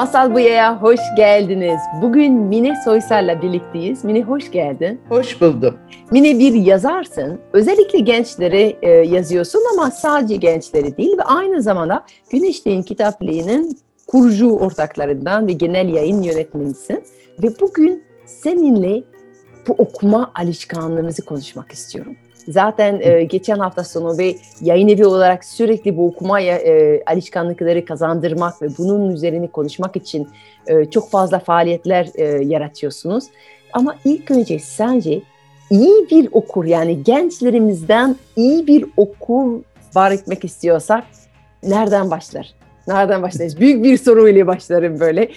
Masal Buya'ya hoş geldiniz. Bugün Mine Soysal'la birlikteyiz. Mine hoş geldin. Hoş buldum. Mine bir yazarsın. Özellikle gençlere e, yazıyorsun ama sadece gençleri değil ve aynı zamanda Güneşliğin Kitaplığı'nın kurucu ortaklarından ve genel yayın yönetmenisin. Ve bugün seninle bu okuma alışkanlığımızı konuşmak istiyorum. Zaten e, geçen hafta sonu ve yayın evi olarak sürekli bu okuma e, alışkanlıkları kazandırmak ve bunun üzerine konuşmak için e, çok fazla faaliyetler e, yaratıyorsunuz. Ama ilk önce sence iyi bir okur yani gençlerimizden iyi bir okur var etmek istiyorsak nereden başlar? Nereden başlarız? Büyük bir soruyla başlarım böyle.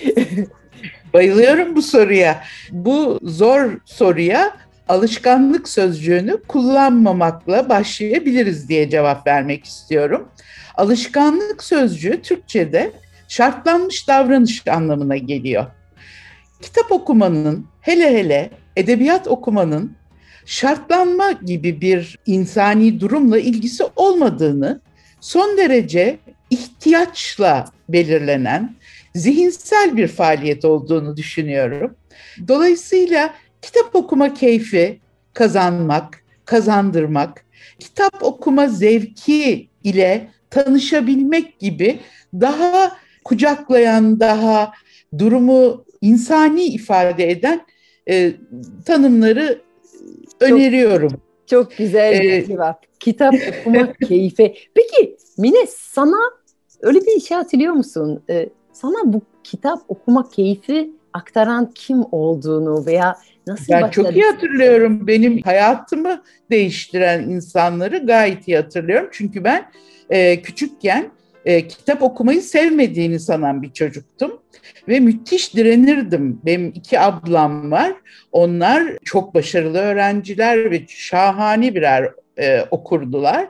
Bayılıyorum bu soruya. Bu zor soruya alışkanlık sözcüğünü kullanmamakla başlayabiliriz diye cevap vermek istiyorum. Alışkanlık sözcüğü Türkçe'de şartlanmış davranış anlamına geliyor. Kitap okumanın, hele hele edebiyat okumanın şartlanma gibi bir insani durumla ilgisi olmadığını, son derece ihtiyaçla belirlenen zihinsel bir faaliyet olduğunu düşünüyorum. Dolayısıyla kitap okuma keyfi kazanmak, kazandırmak, kitap okuma zevki ile tanışabilmek gibi daha kucaklayan, daha durumu insani ifade eden e, tanımları çok, öneriyorum. Çok güzel bir ee, cevap. Kitap okuma keyfi. Peki Mine sana öyle bir şey hatırlıyor musun? Ee, sana bu kitap okuma keyfi aktaran kim olduğunu veya Nasıl ben çok iyi hatırlıyorum. Benim hayatımı değiştiren insanları gayet iyi hatırlıyorum. Çünkü ben e, küçükken e, kitap okumayı sevmediğini sanan bir çocuktum. Ve müthiş direnirdim. Benim iki ablam var. Onlar çok başarılı öğrenciler ve şahane birer e, okurdular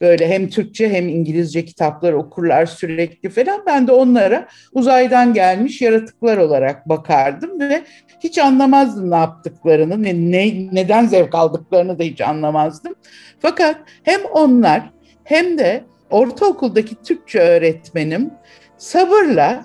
böyle hem Türkçe hem İngilizce kitaplar okurlar sürekli falan. Ben de onlara uzaydan gelmiş yaratıklar olarak bakardım ve hiç anlamazdım ne yaptıklarını, ne, ne neden zevk aldıklarını da hiç anlamazdım. Fakat hem onlar hem de ortaokuldaki Türkçe öğretmenim sabırla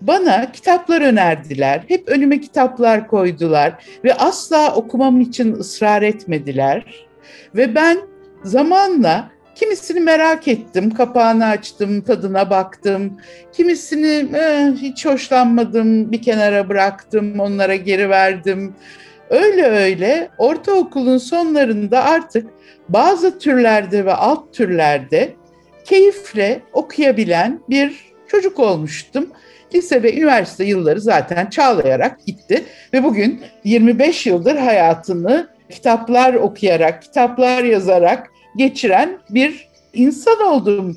bana kitaplar önerdiler. Hep önüme kitaplar koydular ve asla okumam için ısrar etmediler. Ve ben zamanla Kimisini merak ettim, kapağını açtım, tadına baktım. Kimisini eh, hiç hoşlanmadım, bir kenara bıraktım, onlara geri verdim. Öyle öyle ortaokulun sonlarında artık bazı türlerde ve alt türlerde keyifle okuyabilen bir çocuk olmuştum. Lise ve üniversite yılları zaten çağlayarak gitti ve bugün 25 yıldır hayatını kitaplar okuyarak, kitaplar yazarak, geçiren bir insan oldum.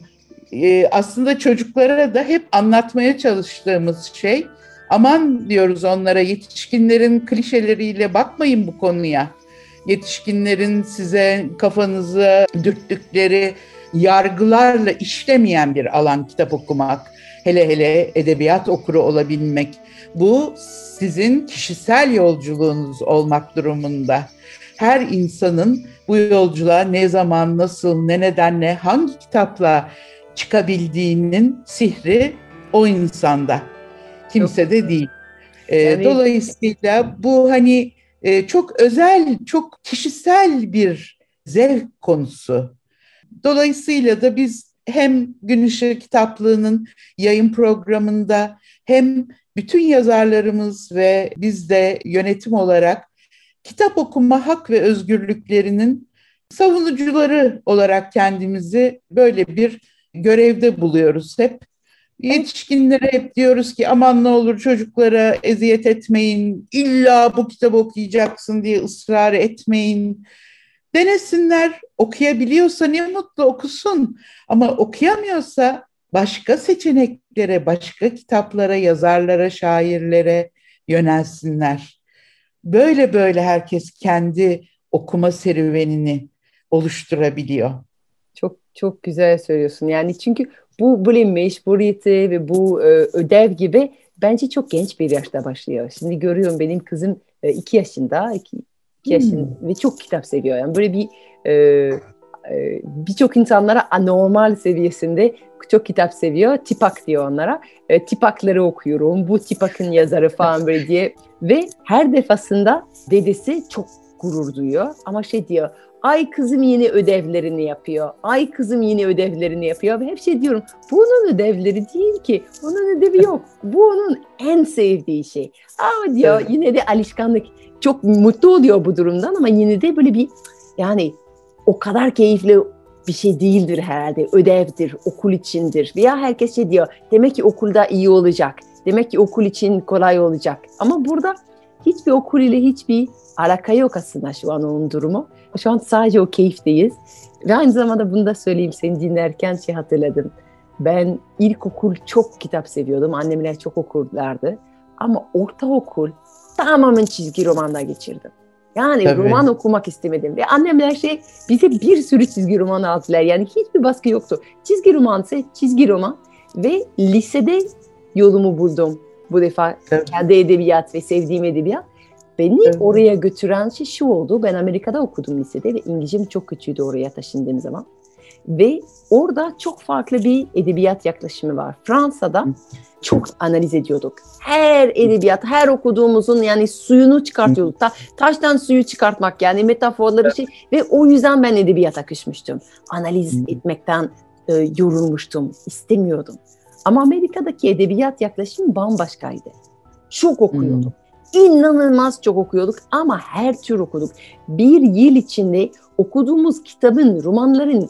Ee, aslında çocuklara da hep anlatmaya çalıştığımız şey aman diyoruz onlara yetişkinlerin klişeleriyle bakmayın bu konuya. Yetişkinlerin size kafanızı dürttükleri yargılarla işlemeyen bir alan kitap okumak. Hele hele edebiyat okuru olabilmek. Bu sizin kişisel yolculuğunuz olmak durumunda. Her insanın bu yolculuğa ne zaman, nasıl, ne nedenle, hangi kitapla çıkabildiğinin sihri o insanda. Kimse de değil. Ee, yani... Dolayısıyla bu hani e, çok özel, çok kişisel bir zevk konusu. Dolayısıyla da biz hem Gün Işığı kitaplığının yayın programında hem bütün yazarlarımız ve biz de yönetim olarak kitap okuma hak ve özgürlüklerinin savunucuları olarak kendimizi böyle bir görevde buluyoruz hep. Yetişkinlere hep diyoruz ki aman ne olur çocuklara eziyet etmeyin, illa bu kitabı okuyacaksın diye ısrar etmeyin. Denesinler, okuyabiliyorsa ne mutlu okusun. Ama okuyamıyorsa başka seçeneklere, başka kitaplara, yazarlara, şairlere, yönelsinler. Böyle böyle herkes kendi okuma serüvenini oluşturabiliyor. Çok çok güzel söylüyorsun. Yani çünkü bu bilim mecburiyeti ve bu e, ödev gibi bence çok genç bir yaşta başlıyor. Şimdi görüyorum benim kızım e, iki yaşında, iki, iki yaşın ve çok kitap seviyor. Yani böyle bir e, e, birçok insanlara anormal seviyesinde çok kitap seviyor. Tipak diyor onlara. E, tipakları okuyorum. Bu tipakın yazarı falan böyle diye. Ve her defasında dedesi çok gurur duyuyor. Ama şey diyor, ay kızım yine ödevlerini yapıyor. Ay kızım yine ödevlerini yapıyor. Ve hep şey diyorum, bu onun ödevleri değil ki. Onun ödevi yok. Bu onun en sevdiği şey. Aa diyor, yine de alışkanlık. Çok mutlu oluyor bu durumdan ama yine de böyle bir yani o kadar keyifli bir şey değildir herhalde. Ödevdir, okul içindir. Veya herkes şey diyor, demek ki okulda iyi olacak. Demek ki okul için kolay olacak. Ama burada hiçbir okul ile hiçbir alaka yok aslında şu an onun durumu. Şu an sadece o keyifteyiz. Ve aynı zamanda bunu da söyleyeyim seni dinlerken şey hatırladım. Ben ilkokul çok kitap seviyordum. Annemler çok okurlardı. Ama ortaokul tamamen çizgi romanla geçirdim. Yani Tabii. roman okumak istemedim. Ve annemler şey bize bir sürü çizgi roman aldılar. Yani hiçbir baskı yoktu. Çizgi romansa çizgi roman. Ve lisede yolumu buldum bu defa Evet. kendi edebiyat ve sevdiğim edebiyat. Beni Evet. oraya götüren şey şu oldu. Ben Amerika'da okudum lisede ve İngilizcem çok kötüydü oraya taşındığım zaman. Ve orada çok farklı bir edebiyat yaklaşımı var. Fransa'da çok analiz ediyorduk. Her edebiyat, her okuduğumuzun yani suyunu çıkartıyorduk. Ta, taştan suyu çıkartmak yani metaforları şey. Ve o yüzden ben edebiyata küsmüştüm. Analiz etmekten e, yorulmuştum. istemiyordum. Ama Amerika'daki edebiyat yaklaşımı bambaşkaydı. Çok okuyorduk. İnanılmaz çok okuyorduk ama her tür okuduk. Bir yıl içinde okuduğumuz kitabın, romanların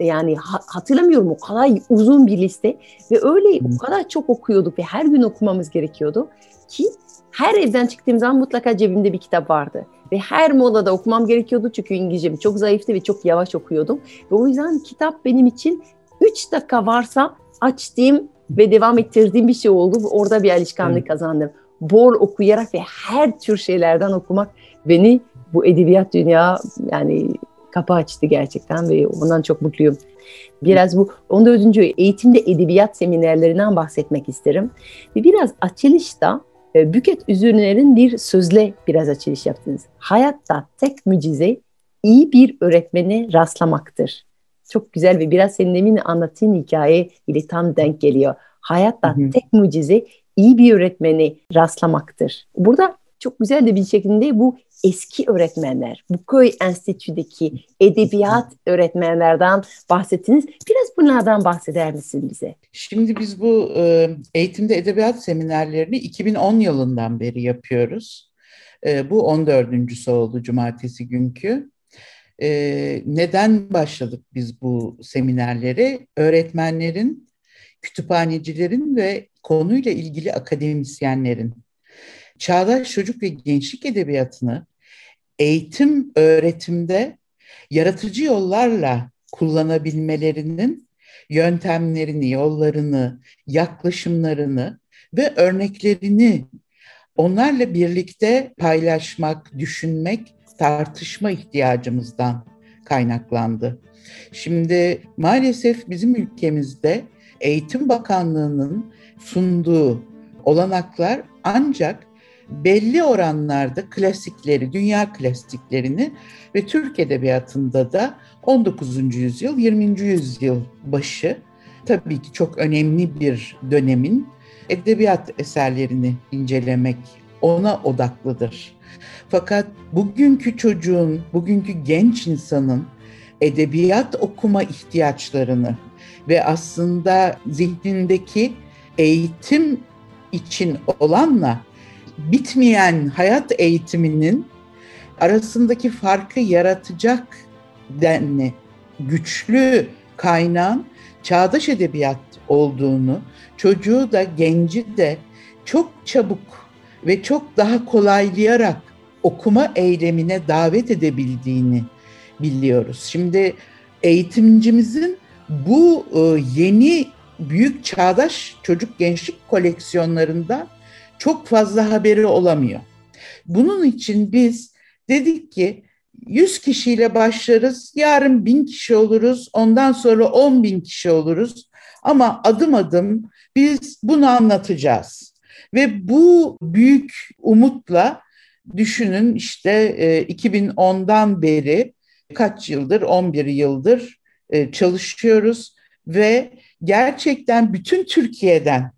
yani ha- hatırlamıyorum o kadar uzun bir liste ve öyle o kadar çok okuyorduk ve her gün okumamız gerekiyordu ki her evden çıktığım zaman mutlaka cebimde bir kitap vardı. Ve her molada okumam gerekiyordu çünkü İngilizcem çok zayıftı ve çok yavaş okuyordum. Ve o yüzden kitap benim için 3 dakika varsa açtığım ve devam ettirdiğim bir şey oldu. Orada bir alışkanlık Evet. kazandım. Bol okuyarak ve her tür şeylerden okumak beni bu edebiyat dünya yani kapı açtı gerçekten ve ondan çok mutluyum. Biraz bu 14. eğitimde edebiyat seminerlerinden bahsetmek isterim. Ve biraz açılışta e, Büket Üzürner'in bir sözle biraz açılış yaptınız. Hayatta tek mucize iyi bir öğretmene rastlamaktır. Çok güzel ve biraz senin demin anlattığın hikaye ile tam denk geliyor. Hayatta Hı hı. tek mucize iyi bir öğretmeni rastlamaktır. Burada çok güzel de bir şekilde bu eski öğretmenler, bu köy enstitüdeki edebiyat öğretmenlerden bahsettiniz. Biraz bunlardan bahseder misin bize? Şimdi biz bu eğitimde edebiyat seminerlerini 2010 yılından beri yapıyoruz. Bu 14.sü oldu cumartesi günkü. Neden başladık biz bu seminerleri? Öğretmenlerin, kütüphanecilerin ve konuyla ilgili akademisyenlerin çağdaş çocuk ve gençlik edebiyatını eğitim öğretimde yaratıcı yollarla kullanabilmelerinin yöntemlerini, yollarını, yaklaşımlarını ve örneklerini onlarla birlikte paylaşmak, düşünmek, tartışma ihtiyacımızdan kaynaklandı. Şimdi maalesef bizim ülkemizde Eğitim Bakanlığı'nın sunduğu olanaklar ancak belli oranlarda klasikleri, dünya klasiklerini ve Türk edebiyatında da 19. yüzyıl, 20. yüzyıl başı tabii ki çok önemli bir dönemin edebiyat eserlerini incelemek ona odaklıdır. Fakat bugünkü çocuğun, bugünkü genç insanın edebiyat okuma ihtiyaçlarını ve aslında zihnindeki eğitim için olanla bitmeyen hayat eğitiminin arasındaki farkı yaratacak denli güçlü kaynağın çağdaş edebiyat olduğunu, çocuğu da genci de çok çabuk ve çok daha kolaylayarak okuma eylemine davet edebildiğini biliyoruz. Şimdi eğitimcimizin bu e, yeni büyük çağdaş çocuk gençlik koleksiyonlarında çok fazla haberi olamıyor. Bunun için biz dedik ki 100 kişiyle başlarız, yarın 1000 kişi oluruz, ondan sonra 10 bin kişi oluruz. Ama adım adım biz bunu anlatacağız. Ve bu büyük umutla düşünün işte 2010'dan beri kaç yıldır, 11 yıldır çalışıyoruz ve gerçekten bütün Türkiye'den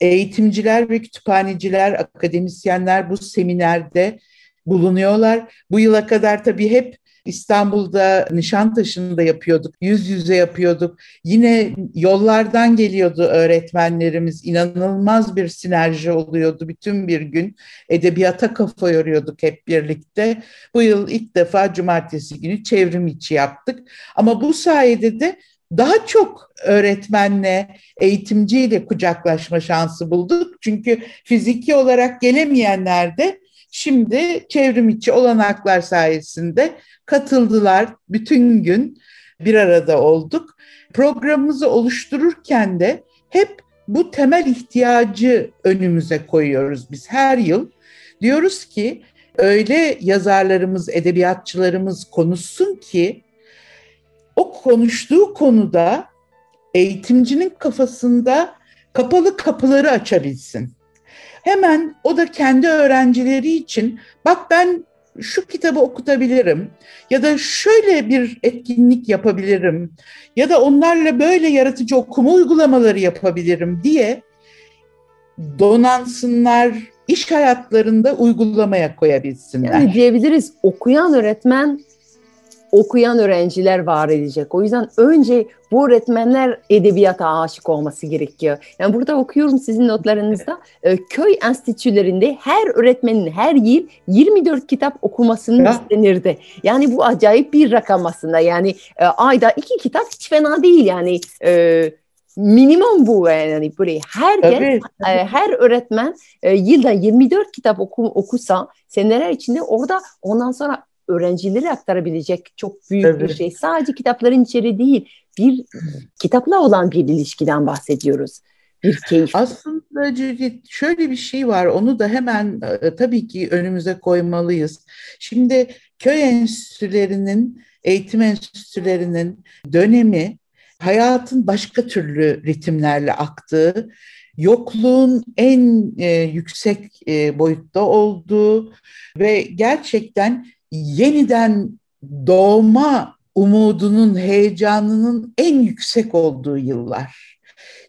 eğitimciler ve kütüphaneciler, akademisyenler bu seminerde bulunuyorlar. Bu yıla kadar tabii hep İstanbul'da Nişantaşı'nda yapıyorduk, yüz yüze yapıyorduk. Yine yollardan geliyordu öğretmenlerimiz. İnanılmaz bir sinerji oluyordu bütün bir gün. Edebiyata kafa yoruyorduk hep birlikte. Bu yıl ilk defa cumartesi günü çevrim içi yaptık. Ama bu sayede de daha çok öğretmenle, eğitimciyle kucaklaşma şansı bulduk. Çünkü fiziki olarak gelemeyenler de şimdi çevrim içi olanaklar sayesinde katıldılar. Bütün gün bir arada olduk. Programımızı oluştururken de hep bu temel ihtiyacı önümüze koyuyoruz biz her yıl. Diyoruz ki öyle yazarlarımız, edebiyatçılarımız konuşsun ki o konuştuğu konuda eğitimcinin kafasında kapalı kapıları açabilsin. Hemen o da kendi öğrencileri için bak ben şu kitabı okutabilirim ya da şöyle bir etkinlik yapabilirim ya da onlarla böyle yaratıcı okuma uygulamaları yapabilirim diye donansınlar, iş hayatlarında uygulamaya koyabilsinler. Yani diyebiliriz okuyan öğretmen okuyan öğrenciler var edecek. O yüzden önce bu öğretmenler edebiyata aşık olması gerekiyor. Yani burada okuyorum sizin notlarınızda e, köy enstitülerinde her öğretmenin her yıl 24 kitap okumasını ya. istenirdi. Yani bu acayip bir rakam aslında. Yani e, ayda iki kitap hiç fena değil yani. E, minimum bu yani böyle herkes tabii, tabii. E, her öğretmen e, yılda 24 kitap oku, okusa seneler içinde orada ondan sonra öğrencilere aktarabilecek çok büyük evet. bir şey. Sadece kitapların içeri değil, bir kitapla olan bir ilişkiden bahsediyoruz. Bir keyif. Aslında Cücit şöyle bir şey var, onu da hemen e, tabii ki önümüze koymalıyız. Şimdi köy enstitülerinin, eğitim enstitülerinin dönemi hayatın başka türlü ritimlerle aktığı, yokluğun en e, yüksek e, boyutta olduğu ve gerçekten yeniden doğma umudunun, heyecanının en yüksek olduğu yıllar.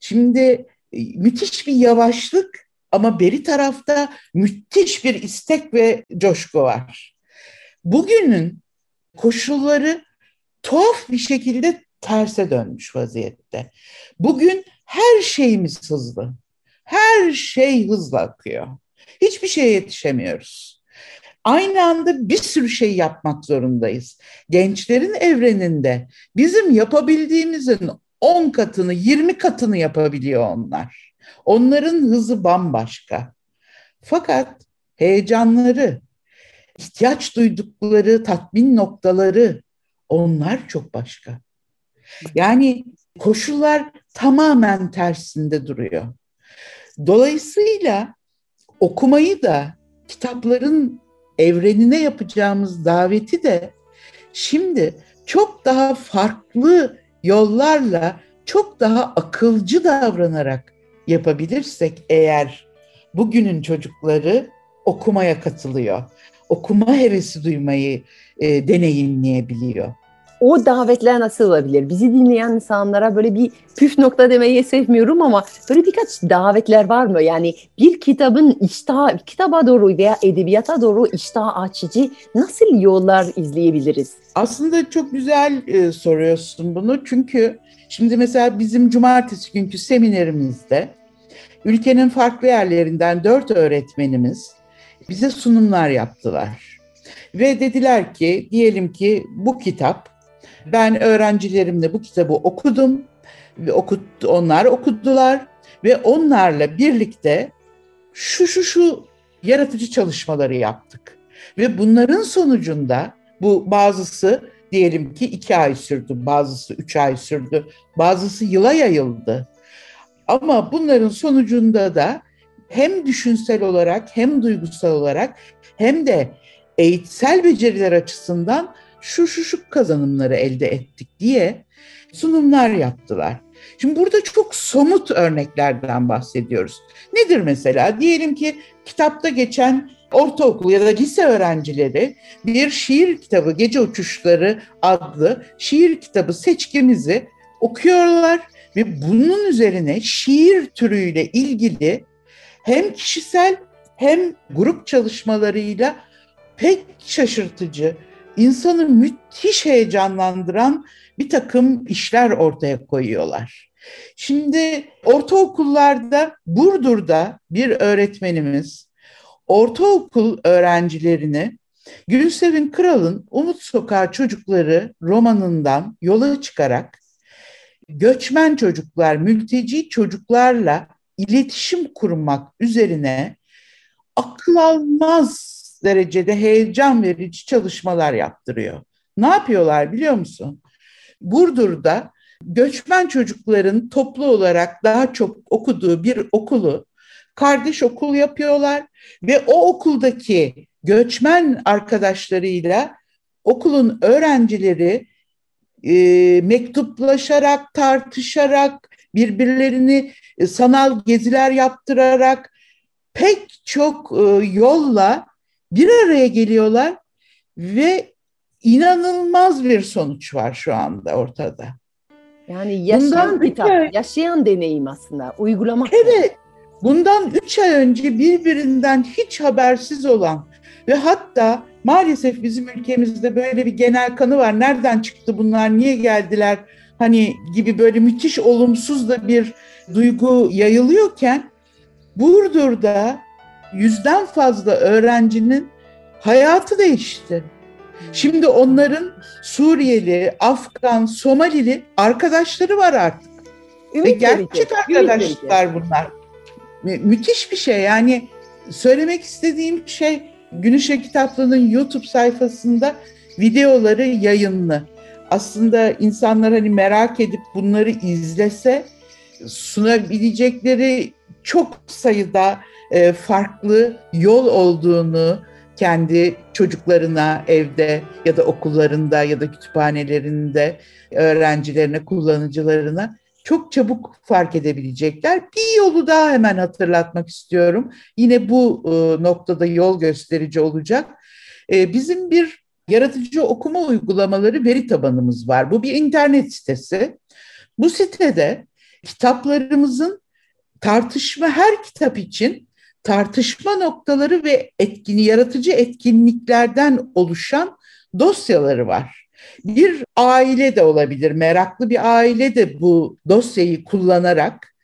Şimdi e, müthiş bir yavaşlık ama beri tarafta müthiş bir istek ve coşku var. Bugünün koşulları tuhaf bir şekilde terse dönmüş vaziyette. Bugün her şeyimiz hızlı. Her şey hızla akıyor. Hiçbir şeye yetişemiyoruz aynı anda bir sürü şey yapmak zorundayız. Gençlerin evreninde bizim yapabildiğimizin 10 katını, 20 katını yapabiliyor onlar. Onların hızı bambaşka. Fakat heyecanları, ihtiyaç duydukları tatmin noktaları onlar çok başka. Yani koşullar tamamen tersinde duruyor. Dolayısıyla okumayı da kitapların evrenine yapacağımız daveti de şimdi çok daha farklı yollarla çok daha akılcı davranarak yapabilirsek eğer bugünün çocukları okumaya katılıyor. Okuma hevesi duymayı e, deneyimleyebiliyor o davetler nasıl olabilir? Bizi dinleyen insanlara böyle bir püf nokta demeyi sevmiyorum ama böyle birkaç davetler var mı? Yani bir kitabın iştah, kitaba doğru veya edebiyata doğru iştah açıcı nasıl yollar izleyebiliriz? Aslında çok güzel e, soruyorsun bunu çünkü şimdi mesela bizim cumartesi günkü seminerimizde ülkenin farklı yerlerinden dört öğretmenimiz bize sunumlar yaptılar. Ve dediler ki diyelim ki bu kitap ben öğrencilerimle bu kitabı okudum ve okut, onlar okudular ve onlarla birlikte şu şu şu yaratıcı çalışmaları yaptık. Ve bunların sonucunda bu bazısı diyelim ki iki ay sürdü, bazısı üç ay sürdü, bazısı yıla yayıldı. Ama bunların sonucunda da hem düşünsel olarak hem duygusal olarak hem de eğitsel beceriler açısından şu şu şu kazanımları elde ettik diye sunumlar yaptılar. Şimdi burada çok somut örneklerden bahsediyoruz. Nedir mesela? Diyelim ki kitapta geçen ortaokul ya da lise öğrencileri bir şiir kitabı Gece Uçuşları adlı şiir kitabı seçkimizi okuyorlar ve bunun üzerine şiir türüyle ilgili hem kişisel hem grup çalışmalarıyla pek şaşırtıcı, insanı müthiş heyecanlandıran bir takım işler ortaya koyuyorlar. Şimdi ortaokullarda Burdur'da bir öğretmenimiz ortaokul öğrencilerini Gülsevin Kral'ın Umut Sokağı Çocukları romanından yola çıkarak göçmen çocuklar, mülteci çocuklarla iletişim kurmak üzerine akıl almaz derecede heyecan verici çalışmalar yaptırıyor. Ne yapıyorlar biliyor musun? Burdur'da göçmen çocukların toplu olarak daha çok okuduğu bir okulu kardeş okul yapıyorlar ve o okuldaki göçmen arkadaşlarıyla okulun öğrencileri e, mektuplaşarak, tartışarak, birbirlerini e, sanal geziler yaptırarak pek çok e, yolla bir araya geliyorlar ve inanılmaz bir sonuç var şu anda ortada. Yani yaşayan Bundan kitap, ay- yaşayan deneyim aslında, uygulamak. Evet, bundan üç ay önce birbirinden hiç habersiz olan ve hatta maalesef bizim ülkemizde böyle bir genel kanı var. Nereden çıktı bunlar, niye geldiler hani gibi böyle müthiş olumsuz da bir duygu yayılıyorken Burdur'da yüzden fazla öğrencinin hayatı değişti. Şimdi onların Suriyeli, Afgan, Somalili arkadaşları var artık. Ve Ümit verici, gerçek ümit arkadaşlar bunlar. Mü- müthiş bir şey. Yani söylemek istediğim şey Günüşe Kitaplığı'nın YouTube sayfasında videoları yayınlı. Aslında insanlar hani merak edip bunları izlese sunabilecekleri çok sayıda e, farklı yol olduğunu kendi çocuklarına evde ya da okullarında ya da kütüphanelerinde öğrencilerine, kullanıcılarına çok çabuk fark edebilecekler. Bir yolu daha hemen hatırlatmak istiyorum. Yine bu e, noktada yol gösterici olacak. E, bizim bir yaratıcı okuma uygulamaları veri tabanımız var. Bu bir internet sitesi. Bu sitede kitaplarımızın tartışma her kitap için tartışma noktaları ve etkini yaratıcı etkinliklerden oluşan dosyaları var. Bir aile de olabilir, meraklı bir aile de bu dosyayı kullanarak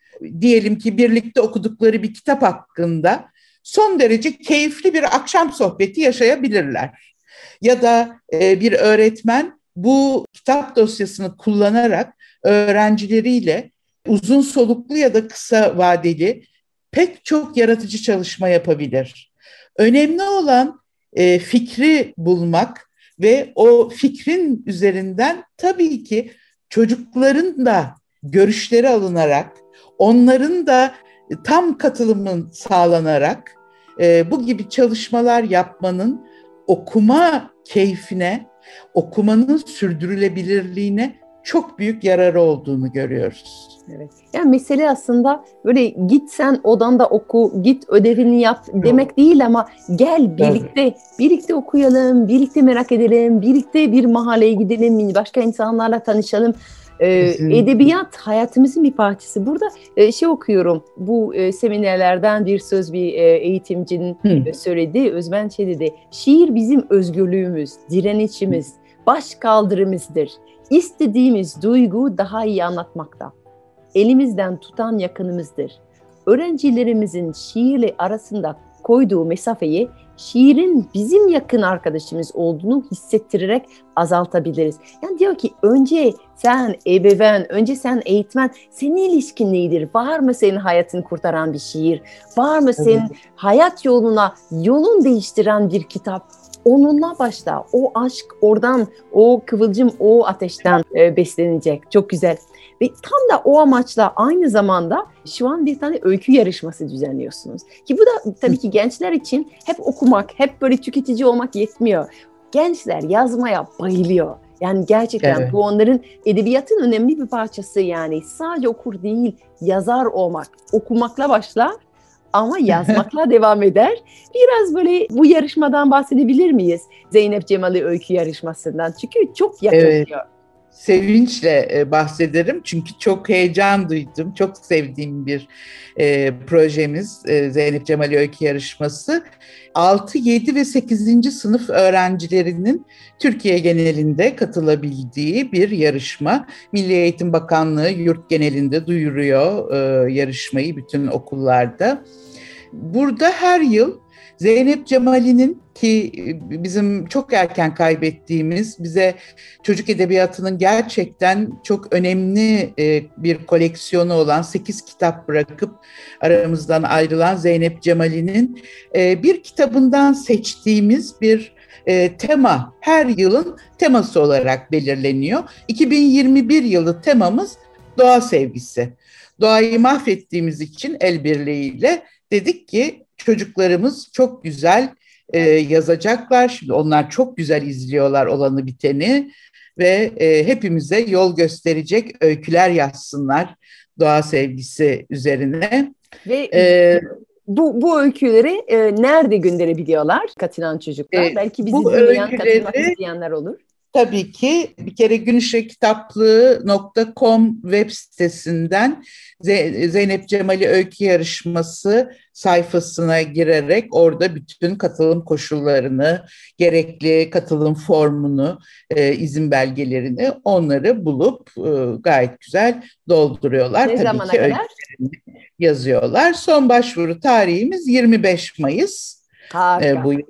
diyelim ki birlikte okudukları bir kitap hakkında son derece keyifli bir akşam sohbeti yaşayabilirler. Ya da e, bir öğretmen bu kitap dosyasını kullanarak öğrencileriyle uzun soluklu ya da kısa vadeli pek çok yaratıcı çalışma yapabilir. Önemli olan e, fikri bulmak ve o fikrin üzerinden tabii ki çocukların da görüşleri alınarak, onların da tam katılımın sağlanarak e, bu gibi çalışmalar yapmanın okuma keyfine, okumanın sürdürülebilirliğine çok büyük yararı olduğunu görüyoruz. Evet. Yani mesele aslında böyle git sen odanda oku, git ödevini yap demek değil ama gel birlikte birlikte okuyalım, birlikte merak edelim, birlikte bir mahalleye gidelim, başka insanlarla tanışalım. Ee, Kesinlikle. edebiyat hayatımızın bir parçası. Burada e, şey okuyorum, bu e, seminerlerden bir söz bir e, eğitimcinin Hı. e, söyledi, Özben şey dedi, şiir bizim özgürlüğümüz, direnişimiz, baş kaldırımızdır. İstediğimiz duygu daha iyi anlatmakta. Elimizden tutan yakınımızdır. Öğrencilerimizin şiirle arasında koyduğu mesafeyi şiirin bizim yakın arkadaşımız olduğunu hissettirerek azaltabiliriz. Yani diyor ki önce sen ebeveyn, önce sen eğitmen, senin ilişkin nedir? Var mı senin hayatını kurtaran bir şiir? Var mı senin hayat yoluna yolun değiştiren bir kitap? Onunla başla. O aşk oradan, o kıvılcım o ateşten e, beslenecek. Çok güzel. Ve tam da o amaçla aynı zamanda şu an bir tane öykü yarışması düzenliyorsunuz. Ki bu da tabii ki gençler için hep okumak, hep böyle tüketici olmak yetmiyor. Gençler yazmaya bayılıyor. Yani gerçekten Evet. bu onların edebiyatın önemli bir parçası yani. Sadece okur değil, yazar olmak. Okumakla başlar ama yazmakla devam eder. Biraz böyle bu yarışmadan bahsedebilir miyiz? Zeynep Cemal'i öykü yarışmasından. Çünkü çok yaklaşıyor. Sevinçle e, bahsederim çünkü çok heyecan duydum. Çok sevdiğim bir e, projemiz e, Zeynep Cemal Öykü Yarışması. 6, 7 ve 8. sınıf öğrencilerinin Türkiye genelinde katılabildiği bir yarışma. Milli Eğitim Bakanlığı yurt genelinde duyuruyor e, yarışmayı bütün okullarda. Burada her yıl Zeynep Cemal'inin ki e, bizim çok erken kaybettiğimiz bize çocuk edebiyatının gerçekten çok önemli e, bir koleksiyonu olan 8 kitap bırakıp aramızdan ayrılan Zeynep Cemal'inin e, bir kitabından seçtiğimiz bir e, tema her yılın teması olarak belirleniyor. 2021 yılı temamız doğa sevgisi. Doğayı mahvettiğimiz için el birliğiyle dedik ki çocuklarımız çok güzel e, yazacaklar. Şimdi onlar çok güzel izliyorlar olanı biteni ve e, hepimize yol gösterecek öyküler yazsınlar doğa sevgisi üzerine. Ve E, bu, bu öyküleri e, nerede gönderebiliyorlar katılan çocuklar? E, Belki bizi dinleyen, öyküleri- katılmak isteyenler olur. Tabii ki bir kere günüşekitaplığı.com web sitesinden Ze- Zeynep Cemal'i Öykü Yarışması sayfasına girerek orada bütün katılım koşullarını, gerekli katılım formunu, e, izin belgelerini onları bulup e, gayet güzel dolduruyorlar. Ne Tabii zamana ki kadar? yazıyorlar. Son başvuru tarihimiz 25 Mayıs Harika. e, bu yıl.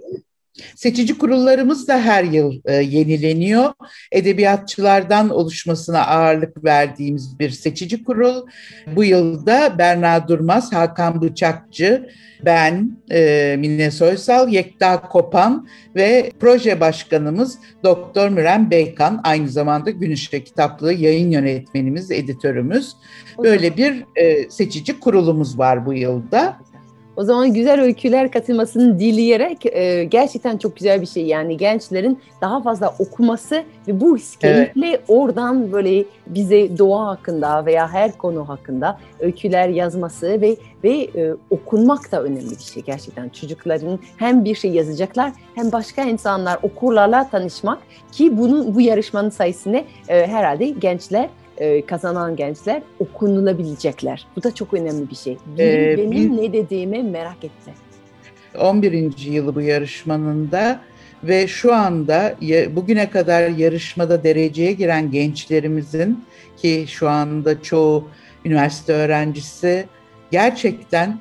Seçici kurullarımız da her yıl e, yenileniyor. Edebiyatçılardan oluşmasına ağırlık verdiğimiz bir seçici kurul. Bu yılda Berna Durmaz, Hakan Bıçakçı, ben, e, Mine Soysal, Yekta Kopan ve proje başkanımız Doktor Müren Beykan, aynı zamanda Gün Işığı Kitaplığı yayın yönetmenimiz, editörümüz. Böyle bir e, seçici kurulumuz var bu yılda. O zaman güzel öyküler katılmasını dileyerek e, gerçekten çok güzel bir şey. Yani gençlerin daha fazla okuması ve bu keyifle oradan böyle bize doğa hakkında veya her konu hakkında öyküler yazması ve ve e, okunmak da önemli bir şey gerçekten. Çocukların hem bir şey yazacaklar hem başka insanlar okurlarla tanışmak ki bunun bu yarışmanın sayesinde e, herhalde gençler e, kazanan gençler okunulabilecekler. Bu da çok önemli bir şey. Biri Ee, benim biz- ne dediğimi merak etti. 11. yılı bu yarışmanın da ve şu anda bugüne kadar yarışmada dereceye giren gençlerimizin ki şu anda çoğu üniversite öğrencisi gerçekten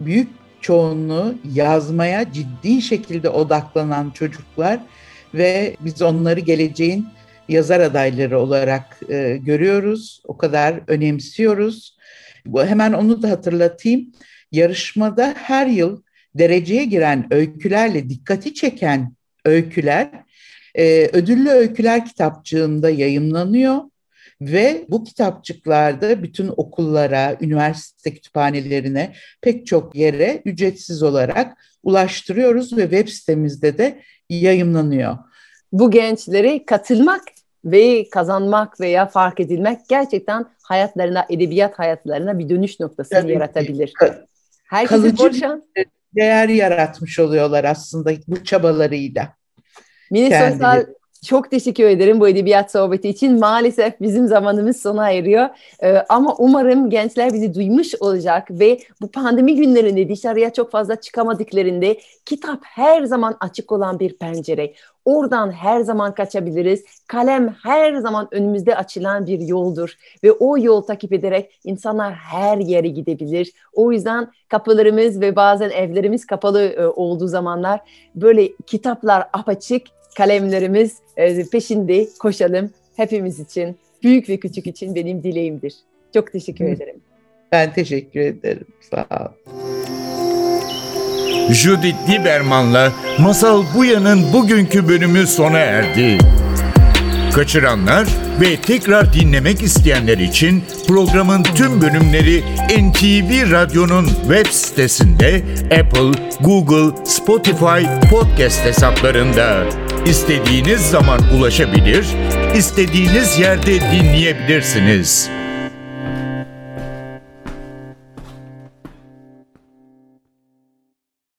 büyük çoğunluğu yazmaya ciddi şekilde odaklanan çocuklar ve biz onları geleceğin yazar adayları olarak e, görüyoruz. O kadar önemsiyoruz. Hemen onu da hatırlatayım. Yarışmada her yıl dereceye giren öykülerle dikkati çeken öyküler e, ödüllü öyküler kitapçığında yayımlanıyor ve bu kitapçıklarda bütün okullara, üniversite kütüphanelerine pek çok yere ücretsiz olarak ulaştırıyoruz ve web sitemizde de yayımlanıyor. Bu gençleri katılmak ve kazanmak veya fark edilmek gerçekten hayatlarına, edebiyat hayatlarına bir dönüş noktası Tabii yaratabilir. Herkese kalıcı. Değer yaratmış oluyorlar aslında bu çabalarıyla. Mini çok teşekkür ederim bu edebiyat sohbeti için. Maalesef bizim zamanımız sona eriyor. Ee, ama umarım gençler bizi duymuş olacak ve bu pandemi günlerinde dışarıya çok fazla çıkamadıklarında kitap her zaman açık olan bir pencere. Oradan her zaman kaçabiliriz. Kalem her zaman önümüzde açılan bir yoldur ve o yol takip ederek insanlar her yere gidebilir. O yüzden kapılarımız ve bazen evlerimiz kapalı e, olduğu zamanlar böyle kitaplar apaçık, kalemlerimiz e, peşinde koşalım hepimiz için. Büyük ve küçük için benim dileğimdir. Çok teşekkür Hı. ederim. Ben teşekkür ederim. Sağ ol. Judith Lieberman'la Masal Buya'nın bugünkü bölümü sona erdi. Kaçıranlar ve tekrar dinlemek isteyenler için programın tüm bölümleri NTV Radyo'nun web sitesinde Apple, Google, Spotify podcast hesaplarında istediğiniz zaman ulaşabilir, istediğiniz yerde dinleyebilirsiniz.